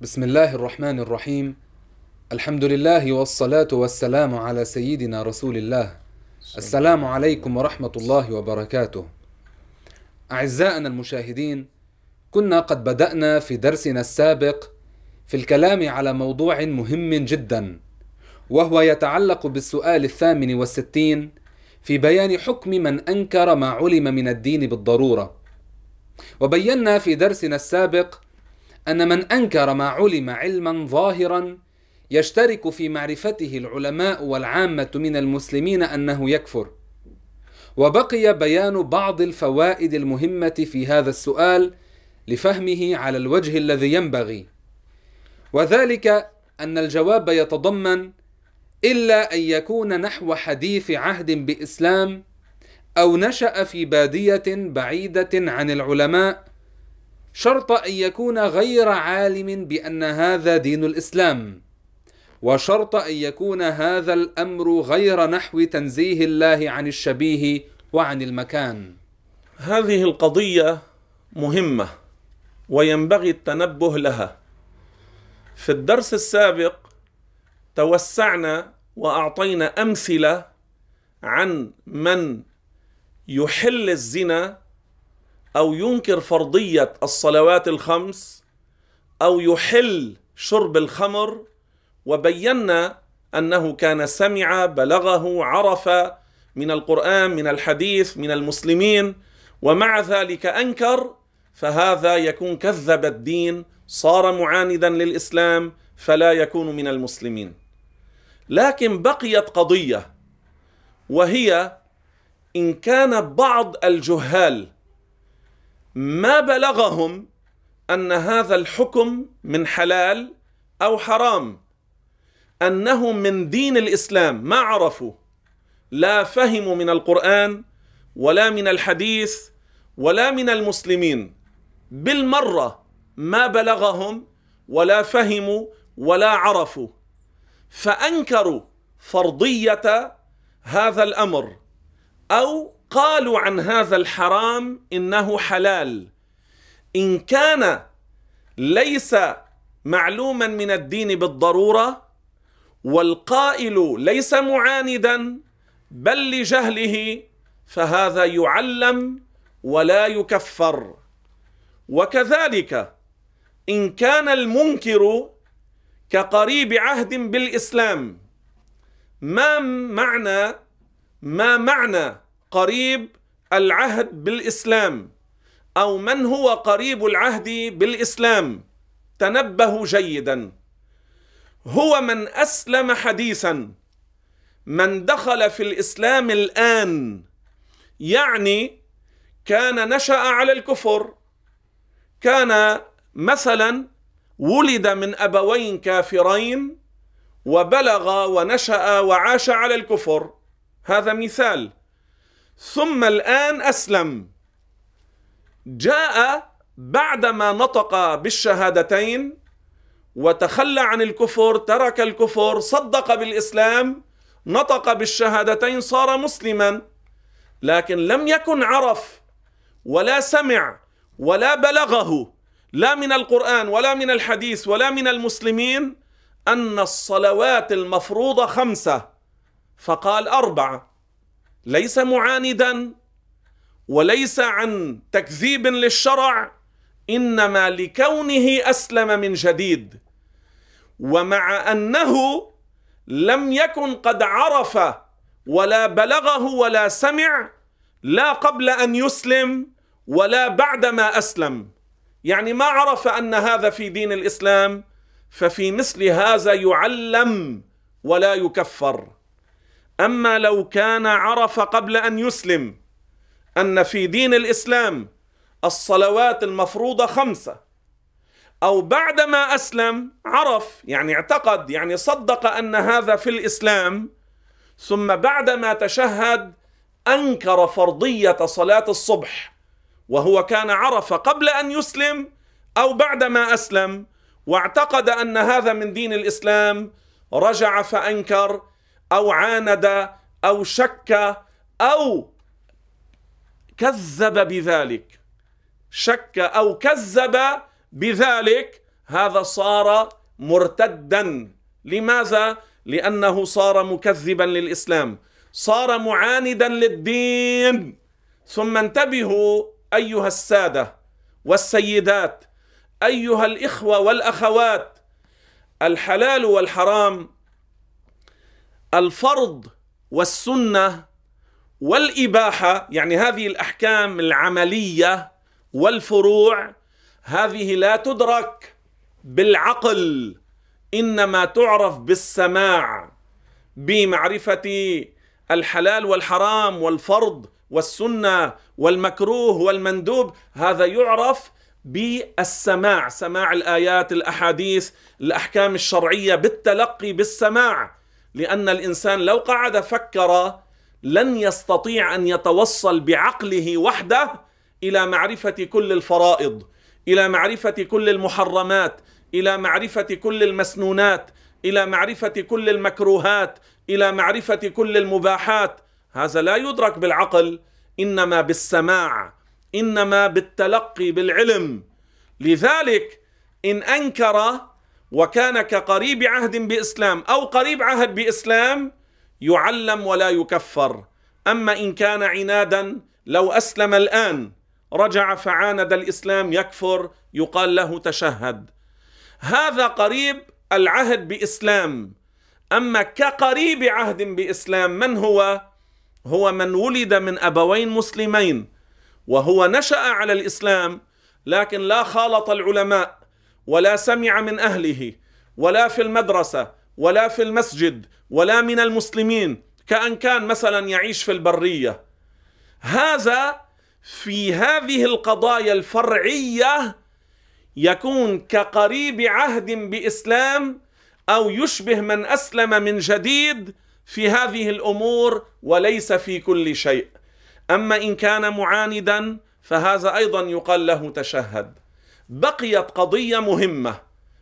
بسم الله الرحمن الرحيم الحمد لله والصلاة والسلام على سيدنا رسول الله السلام عليكم ورحمة الله وبركاته أعزائنا المشاهدين كنا قد بدأنا في درسنا السابق في الكلام على موضوع مهم جدا وهو يتعلق بالسؤال الثامن والستين في بيان حكم من أنكر ما علم من الدين بالضرورة وبينا في درسنا السابق أن من أنكر ما علم علما ظاهرا يشترك في معرفته العلماء والعامة من المسلمين أنه يكفر. وبقي بيان بعض الفوائد المهمة في هذا السؤال لفهمه على الوجه الذي ينبغي. وذلك أن الجواب يتضمن إلا أن يكون نحو حديث عهد بإسلام أو نشأ في بادية بعيدة عن العلماء شرط أن يكون غير عالم بأن هذا دين الإسلام وشرط أن يكون هذا الأمر غير نحو تنزيه الله عن الشبيه وعن المكان. هذه القضية مهمة وينبغي التنبه لها. في الدرس السابق توسعنا وأعطينا أمثلة عن من يحل الزنا أو ينكر فرضية الصلوات الخمس أو يحل شرب الخمر وبينا أنه كان سمع بلغه عرف من القرآن من الحديث من المسلمين ومع ذلك أنكر فهذا يكون كذب الدين صار معاندا للإسلام فلا يكون من المسلمين. لكن بقيت قضية وهي إن كان بعض الجهال ما بلغهم أن هذا الحكم من حلال أو حرام أنه من دين الإسلام ما عرفوا لا فهموا من القرآن ولا من الحديث ولا من المسلمين. بالمرة ما بلغهم ولا فهموا ولا عرفوا. فأنكروا فرضية هذا الأمر أو قالوا عن هذا الحرام إنه حلال. إن كان ليس معلوما من الدين بالضرورة والقائل ليس معاندا بل لجهله فهذا يعلم ولا يكفر. وكذلك إن كان المنكر كقريب عهد بالإسلام ما معنى ما معنى قريب العهد بالإسلام أو من هو قريب العهد بالإسلام؟ تنبهوا جيدا. هو من أسلم حديثا من دخل في الإسلام الآن يعني كان نشأ على الكفر كان مثلا ولد من أبوين كافرين وبلغ ونشأ وعاش على الكفر. هذا مثال. ثم الآن أسلم. جاء بعدما نطق بالشهادتين وتخلى عن الكفر ترك الكفر صدق بالإسلام نطق بالشهادتين صار مسلما. لكن لم يكن عرف ولا سمع ولا بلغه لا من القرآن ولا من الحديث ولا من المسلمين أن الصلوات المفروضة خمسة فقال أربعة. ليس معاندا وليس عن تكذيب للشرع إنما لكونه أسلم من جديد. ومع أنه لم يكن قد عرف ولا بلغه ولا سمع لا قبل أن يسلم ولا بعدما أسلم. يعني ما عرف أن هذا في دين الإسلام ففي مثل هذا يعلم ولا يكفر. أما لو كان عرف قبل أن يسلم أن في دين الإسلام الصلوات المفروضة خمسة أو بعدما أسلم عرف يعني اعتقد يعني صدق أن هذا في الإسلام ثم بعدما تشهد أنكر فرضية صلاة الصبح وهو كان عرف قبل أن يسلم أو بعدما أسلم واعتقد أن هذا من دين الإسلام رجع فأنكر أو عاند أو شك أو كذب بذلك. شك أو كذب بذلك هذا صار مرتدا. لماذا؟ لأنه صار مكذبا للإسلام. صار معاندا للدين. ثم انتبهوا أيها السادة والسيدات أيها الإخوة والأخوات الحلال والحرام الفرض والسنة والإباحة يعني هذه الأحكام العملية والفروع هذه لا تدرك بالعقل إنما تعرف بالسماع بمعرفة الحلال والحرام والفرض والسنة والمكروه والمندوب. هذا يعرف بالسماع سماع الآيات الأحاديث الأحكام الشرعية بالتلقي بالسماع. لأن الإنسان لو قعد فكر لن يستطيع أن يتوصل بعقله وحده إلى معرفة كل الفرائض إلى معرفة كل المحرمات إلى معرفة كل المسنونات إلى معرفة كل المكروهات إلى معرفة كل المباحات. هذا لا يدرك بالعقل إنما بالسماع إنما بالتلقي بالعلم. لذلك إن أنكر وكان كقريب عهد بإسلام أو قريب عهد بإسلام يعلم ولا يكفر. أما إن كان عنادا لو أسلم الآن رجع فعاند الإسلام يكفر يقال له تشهد. هذا قريب العهد بإسلام. أما كقريب عهد بإسلام من هو؟ هو من ولد من أبوين مسلمين وهو نشأ على الإسلام لكن لا خالط العلماء. ولا سمع من أهله ولا في المدرسة ولا في المسجد ولا من المسلمين كأن كان مثلا يعيش في البرية. هذا في هذه القضايا الفرعية يكون كقريب عهد بإسلام أو يشبه من أسلم من جديد في هذه الأمور وليس في كل شيء. أما إن كان معاندا فهذا أيضا يقال له تشهد. بقيت قضية مهمة.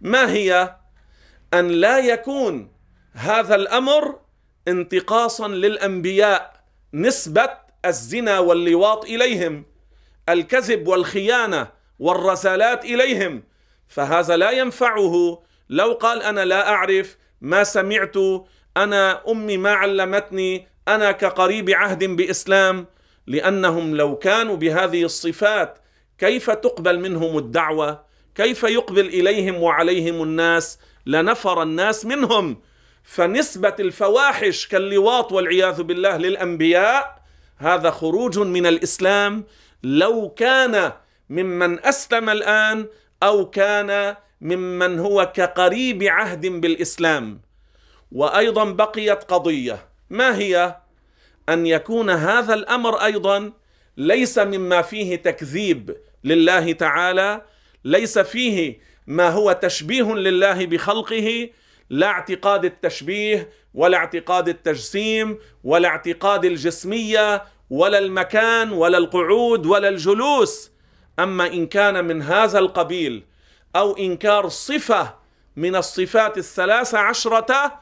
ما هي؟ أن لا يكون هذا الأمر انتقاصا للأنبياء نسبة الزنا واللواط إليهم الكذب والخيانة والرسالات إليهم. فهذا لا ينفعه. لو قال أنا لا أعرف ما سمعت أنا أمي ما علمتني أنا كقريب عهد بإسلام لأنهم لو كانوا بهذه الصفات كيف تقبل منهم الدعوة؟ كيف يقبل إليهم وعليهم الناس؟ لنفر الناس منهم. فنسبة الفواحش كاللواط والعياذ بالله للأنبياء هذا خروج من الإسلام. لو كان ممن أسلم الآن أو كان ممن هو كقريب عهد بالإسلام. وأيضا بقيت قضية. ما هي؟ أن يكون هذا الأمر أيضا ليس مما فيه تكذيب لله تعالى ليس فيه ما هو تشبيه لله بخلقه لا اعتقاد التشبيه ولا اعتقاد التجسيم ولا اعتقاد الجسمية ولا المكان ولا القعود ولا الجلوس. أما إن كان من هذا القبيل أو إنكار صفة من الصفات الثلاث عشرة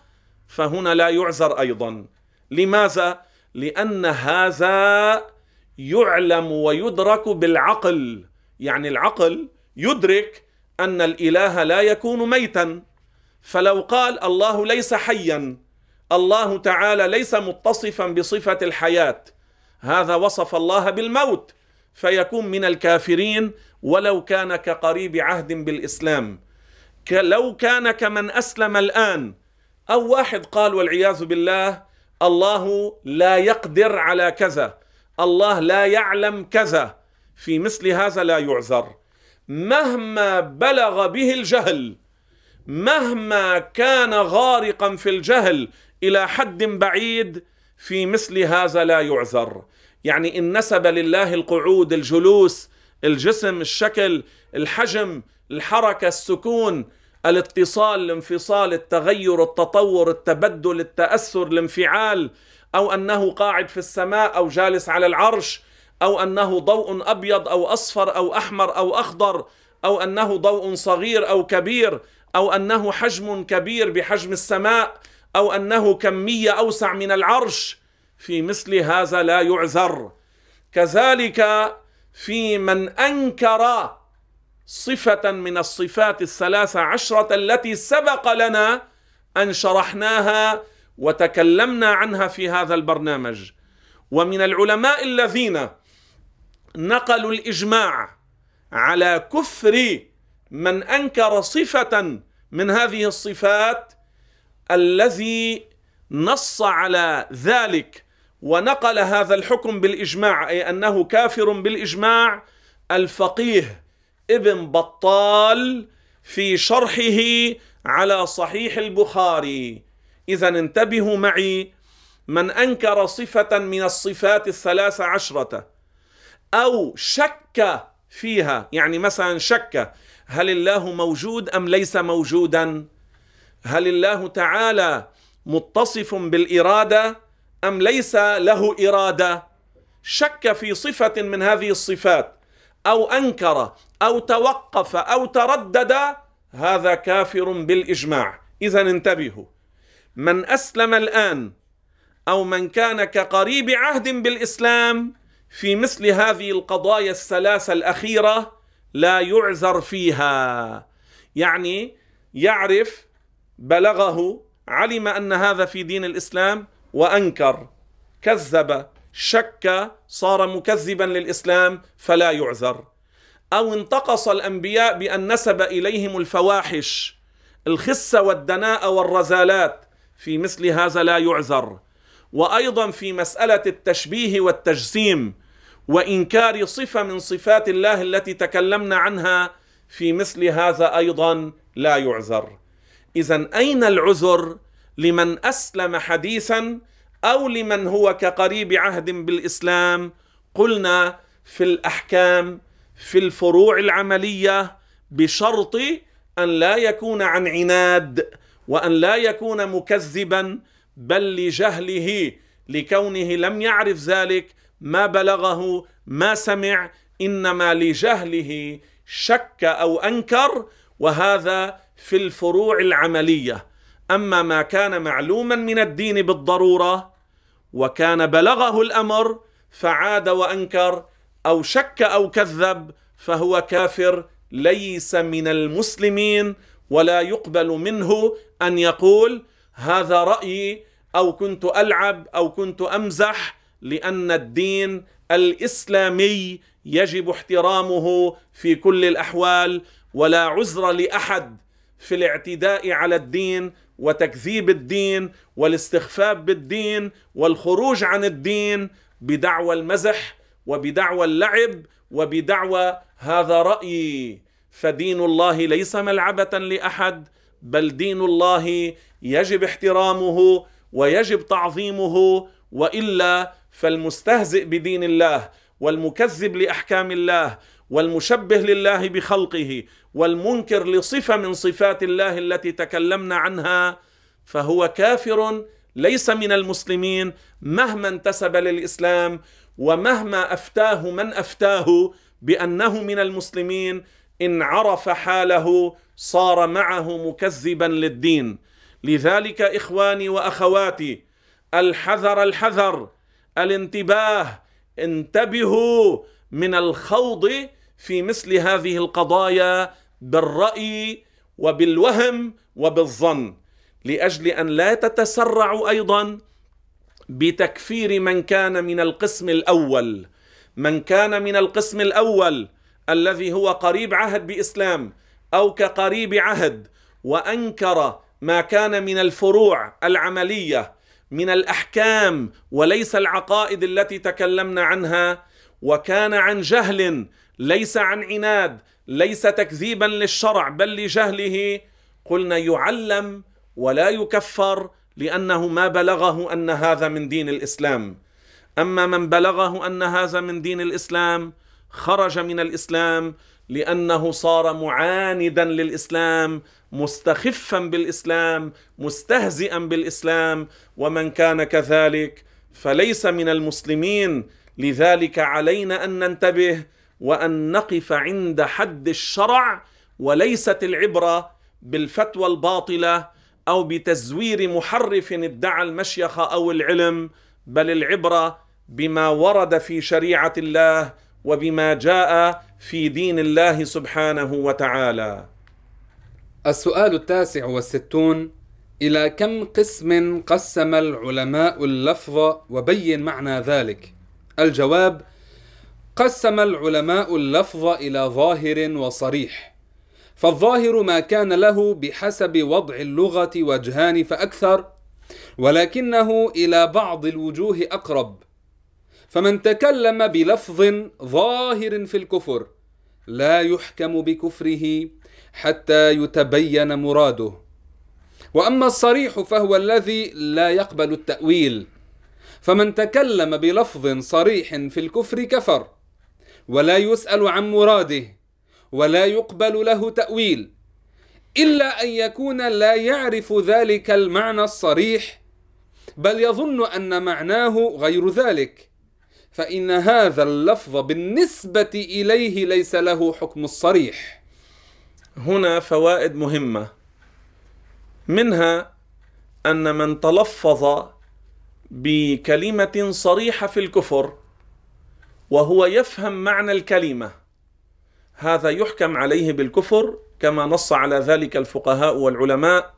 فهنا لا يعذر أيضا. لماذا؟ لأن هذا يعلم ويدرك بالعقل. يعني العقل يدرك أن الإله لا يكون ميتا. فلو قال الله ليس حيا الله تعالى ليس متصفا بصفة الحياة. هذا وصف الله بالموت. فيكون من الكافرين ولو كان كقريب عهد بالإسلام. لو كان كمن أسلم الآن. أو واحد قال والعياذ بالله الله لا يقدر على كذا. الله لا يعلم كذا. في مثل هذا لا يعذر. مهما بلغ به الجهل مهما كان غارقا في الجهل إلى حد بعيد في مثل هذا لا يعذر. يعني إن نسب لله القعود الجلوس الجسم الشكل الحجم الحركة السكون الاتصال الانفصال التغير التطور التبدل التأثر الانفعال أو أنه قاعد في السماء أو جالس على العرش أو أنه ضوء أبيض أو أصفر أو أحمر أو أخضر أو أنه ضوء صغير أو كبير أو أنه حجم كبير بحجم السماء أو أنه كمية أوسع من العرش. في مثل هذا لا يعذر. كذلك في من أنكر صفة من الصفات الثلاث عشرة التي سبق لنا أن شرحناها وتكلمنا عنها في هذا البرنامج. ومن العلماء الذين نقلوا الإجماع على كفر من أنكر صفة من هذه الصفات الذي نص على ذلك ونقل هذا الحكم بالإجماع أي أنه كافر بالإجماع الفقيه ابن بطال في شرحه على صحيح البخاري. إذا انتبهوا معي من أنكر صفة من الصفات الثلاث عشرة أو شك فيها يعني مثلا شك هل الله موجود أم ليس موجودا؟ هل الله تعالى متصف بالإرادة أم ليس له إرادة؟ شك في صفة من هذه الصفات أو أنكر أو توقف أو تردد هذا كافر بالإجماع. إذا انتبهوا. من أسلم الآن أو من كان كقريب عهد بالإسلام في مثل هذه القضايا الثلاثة الأخيرة لا يعذر فيها. يعني يعرف بلغه علم أن هذا في دين الإسلام وأنكر كذب شك صار مكذبا للإسلام فلا يعذر. أو انتقص الأنبياء بأن نسب إليهم الفواحش الخس والدناء والرزالات في مثل هذا لا يعذر. وأيضا في مسألة التشبيه والتجسيم وإنكار صفة من صفات الله التي تكلمنا عنها في مثل هذا أيضا لا يعذر. اذا أين العذر؟ لمن أسلم حديثا أو لمن هو كقريب عهد بالإسلام؟ قلنا في الأحكام في الفروع العملية بشرط أن لا يكون عن عناد. وأن لا يكون مكذبا بل لجهله لكونه لم يعرف ذلك ما بلغه ما سمع إنما لجهله شك أو أنكر وهذا في الفروع العملية. أما ما كان معلوما من الدين بالضرورة وكان بلغه الأمر فعاد وأنكر أو شك أو كذب فهو كافر ليس من المسلمين ولا يقبل منه أن يقول هذا رأيي أو كنت ألعب أو كنت أمزح لأن الدين الإسلامي يجب احترامه في كل الأحوال ولا عذر لأحد في الاعتداء على الدين وتكذيب الدين والاستخفاف بالدين والخروج عن الدين بدعوى المزح وبدعوى اللعب وبدعوى هذا رأيي. فدين الله ليس ملعبة لأحد بل دين الله يجب احترامه ويجب تعظيمه وإلا فالمستهزئ بدين الله والمكذب لأحكام الله والمشبه لله بخلقه والمنكر لصفة من صفات الله التي تكلمنا عنها فهو كافر ليس من المسلمين مهما انتسب للإسلام ومهما أفتاه من أفتاه بأنه من المسلمين إن عرف حاله صار معه مكذبا للدين. لذلك إخواني وأخواتي الحذر الحذر الانتباه انتبهوا من الخوض في مثل هذه القضايا بالرأي وبالوهم وبالظن لأجل أن لا تتسرعوا أيضا بتكفير من كان من القسم الأول. من كان من القسم الأول الذي هو قريب عهد بإسلام أو كقريب عهد وأنكر ما كان من الفروع العملية من الأحكام وليس العقائد التي تكلمنا عنها وكان عن جهل ليس عن عناد ليس تكذيبا للشرع بل لجهله. قلنا يعلم ولا يكفر لأنه ما بلغه أن هذا من دين الإسلام. أما من بلغه أن هذا من دين الإسلام خرج من الإسلام لأنه صار معاندا للإسلام مستخفا بالإسلام مستهزئا بالإسلام ومن كان كذلك فليس من المسلمين. لذلك علينا أن ننتبه وأن نقف عند حد الشرع وليست العبرة بالفتوى الباطلة أو بتزوير محرف ادعى المشيخه أو العلم بل العبرة بما ورد في شريعة الله وبما جاء في دين الله سبحانه وتعالى. السؤال التاسع والستون إلى كم قسم قسم العلماء اللفظ وبين معنى ذلك؟ الجواب قسم العلماء اللفظ إلى ظاهر وصريح فالظاهر ما كان له بحسب وضع اللغة وجهان فأكثر ولكنه إلى بعض الوجوه أقرب. فمن تكلم بلفظ ظاهر في الكفر لا يحكم بكفره حتى يتبين مراده. وأما الصريح فهو الذي لا يقبل التأويل. فمن تكلم بلفظ صريح في الكفر كفر ولا يسأل عن مراده ولا يقبل له تأويل إلا أن يكون لا يعرف ذلك المعنى الصريح بل يظن أن معناه غير ذلك. فإن هذا اللفظ بالنسبة إليه ليس له حكم الصريح. هنا فوائد مهمة. منها أن من تلفظ بكلمة صريحة في الكفر وهو يفهم معنى الكلمة هذا يحكم عليه بالكفر كما نص على ذلك الفقهاء والعلماء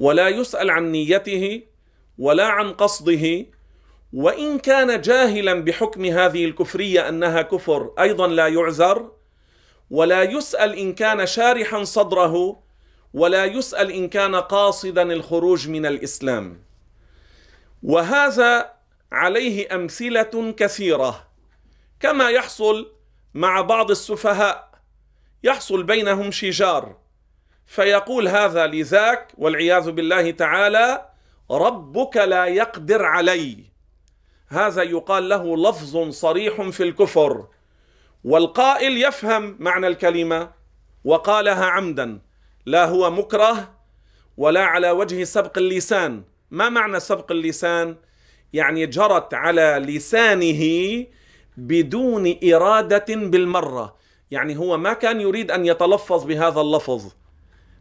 ولا يسأل عن نيته ولا عن قصده وإن كان جاهلا بحكم هذه الكفرية أنها كفر أيضا لا يعذر ولا يسأل إن كان شارحا صدره ولا يسأل إن كان قاصدا الخروج من الإسلام. وهذا عليه أمثلة كثيرة. كما يحصل مع بعض السفهاء يحصل بينهم شجار. فيقول هذا لذاك والعياذ بالله تعالى ربك لا يقدر علي. هذا يقال له لفظ صريح في الكفر. والقائل يفهم معنى الكلمة وقالها عمدا لا هو مكره ولا على وجه سبق اللسان. ما معنى سبق اللسان؟ يعني جرت على لسانه بدون إرادة بالمرة. يعني هو ما كان يريد أن يتلفظ بهذا اللفظ.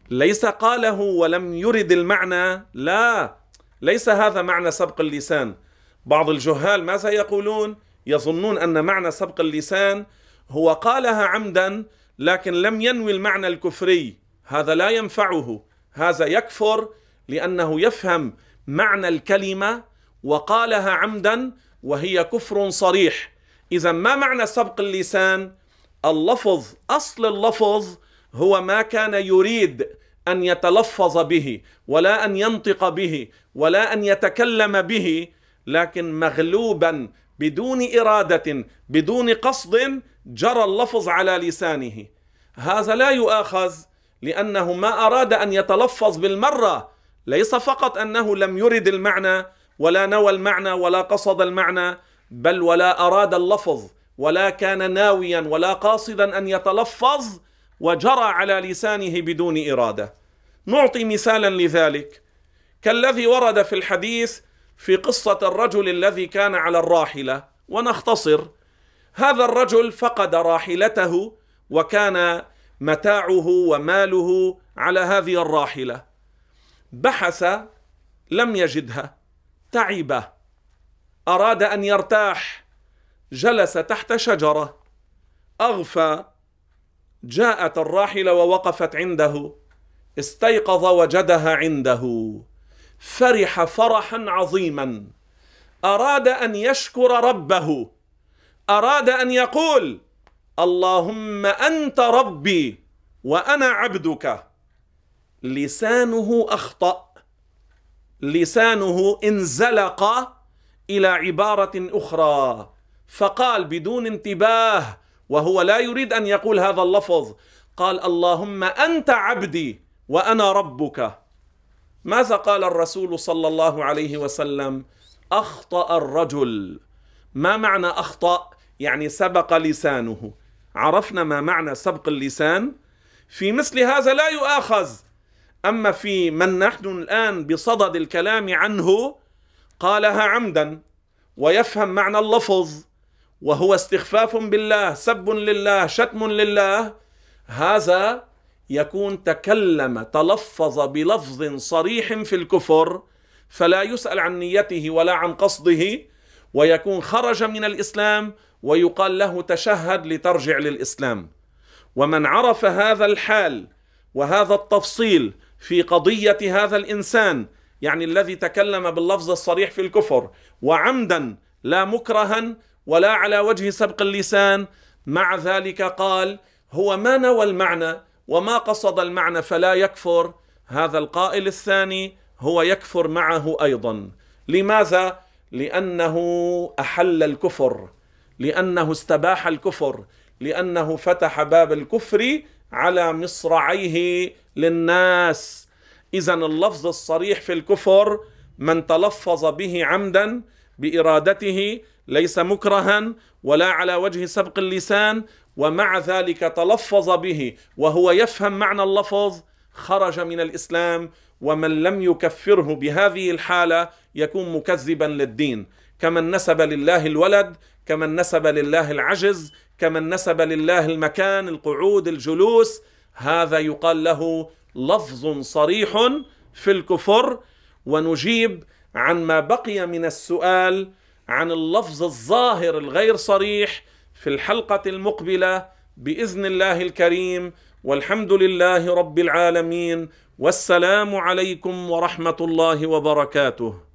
ليس قاله ولم يرد المعنى لا ليس هذا معنى سبق اللسان. بعض الجهال ماذا يقولون؟ يظنون أن معنى سبق اللسان هو قالها عمدا لكن لم ينوي المعنى الكفري. هذا لا ينفعه. هذا يكفر لأنه يفهم معنى الكلمة وقالها عمدا وهي كفر صريح. إذا ما معنى سبق اللسان؟ اللفظ أصل اللفظ هو ما كان يريد أن يتلفظ به ولا أن ينطق به ولا أن يتكلم به لكن مغلوبا بدون إرادة بدون قصد جرى اللفظ على لسانه. هذا لا يؤاخذ لأنه ما أراد أن يتلفظ بالمرة. ليس فقط أنه لم يرد المعنى ولا نوى المعنى ولا قصد المعنى بل ولا أراد اللفظ ولا كان ناويا ولا قاصدا أن يتلفظ وجرى على لسانه بدون إرادة. نعطي مثالا لذلك. كالذي ورد في الحديث في قصة الرجل الذي كان على الراحلة ونختصر. هذا الرجل فقد راحلته وكان متاعه وماله على هذه الراحلة. بحث لم يجدها تعب أراد أن يرتاح جلس تحت شجرة. أغفى جاءت الراحلة ووقفت عنده استيقظ وجدها عنده. فرح فرحا عظيما. أراد أن يشكر ربه. أراد أن يقول اللهم أنت ربي وأنا عبدك. لسانه أخطأ. لسانه انزلق إلى عبارة أخرى. فقال بدون انتباه وهو لا يريد أن يقول هذا اللفظ قال اللهم أنت عبدي وأنا ربك. ماذا قال الرسول صلى الله عليه وسلم؟ أخطأ الرجل. ما معنى أخطأ؟ يعني سبق لسانه. عرفنا ما معنى سبق اللسان؟ في مثل هذا لا يؤاخذ. أما في من نحن الآن بصدد الكلام عنه قالها عمدا ويفهم معنى اللفظ وهو استخفاف بالله سب لله شتم لله. هذا يكون تكلم تلفظ بلفظ صريح في الكفر فلا يسأل عن نيته ولا عن قصده ويكون خرج من الإسلام ويقال له تشهد لترجع للإسلام. ومن عرف هذا الحال وهذا التفصيل في قضية هذا الإنسان يعني الذي تكلم باللفظ الصريح في الكفر وعمدا لا مكرها ولا على وجه سبق اللسان مع ذلك قال هو ما نوى المعنى وما قصد المعنى فلا يكفر. هذا القائل الثاني هو يكفر معه أيضا. لماذا؟ لأنه أحل الكفر لأنه استباح الكفر لأنه فتح باب الكفر على مصرعيه للناس. اذا اللفظ الصريح في الكفر من تلفظ به عمدا بإرادته ليس مكرها ولا على وجه سبق اللسان ومع ذلك تلفظ به وهو يفهم معنى اللفظ خرج من الإسلام ومن لم يكفره بهذه الحالة يكون مكذبا للدين. كمن نسب لله الولد كمن نسب لله العجز كمن نسب لله المكان القعود الجلوس هذا يقال له لفظ صريح في الكفر. ونجيب عن ما بقي من السؤال عن اللفظ الظاهر الغير صريح في الحلقة المقبلة بإذن الله الكريم والحمد لله رب العالمين والسلام عليكم ورحمة الله وبركاته.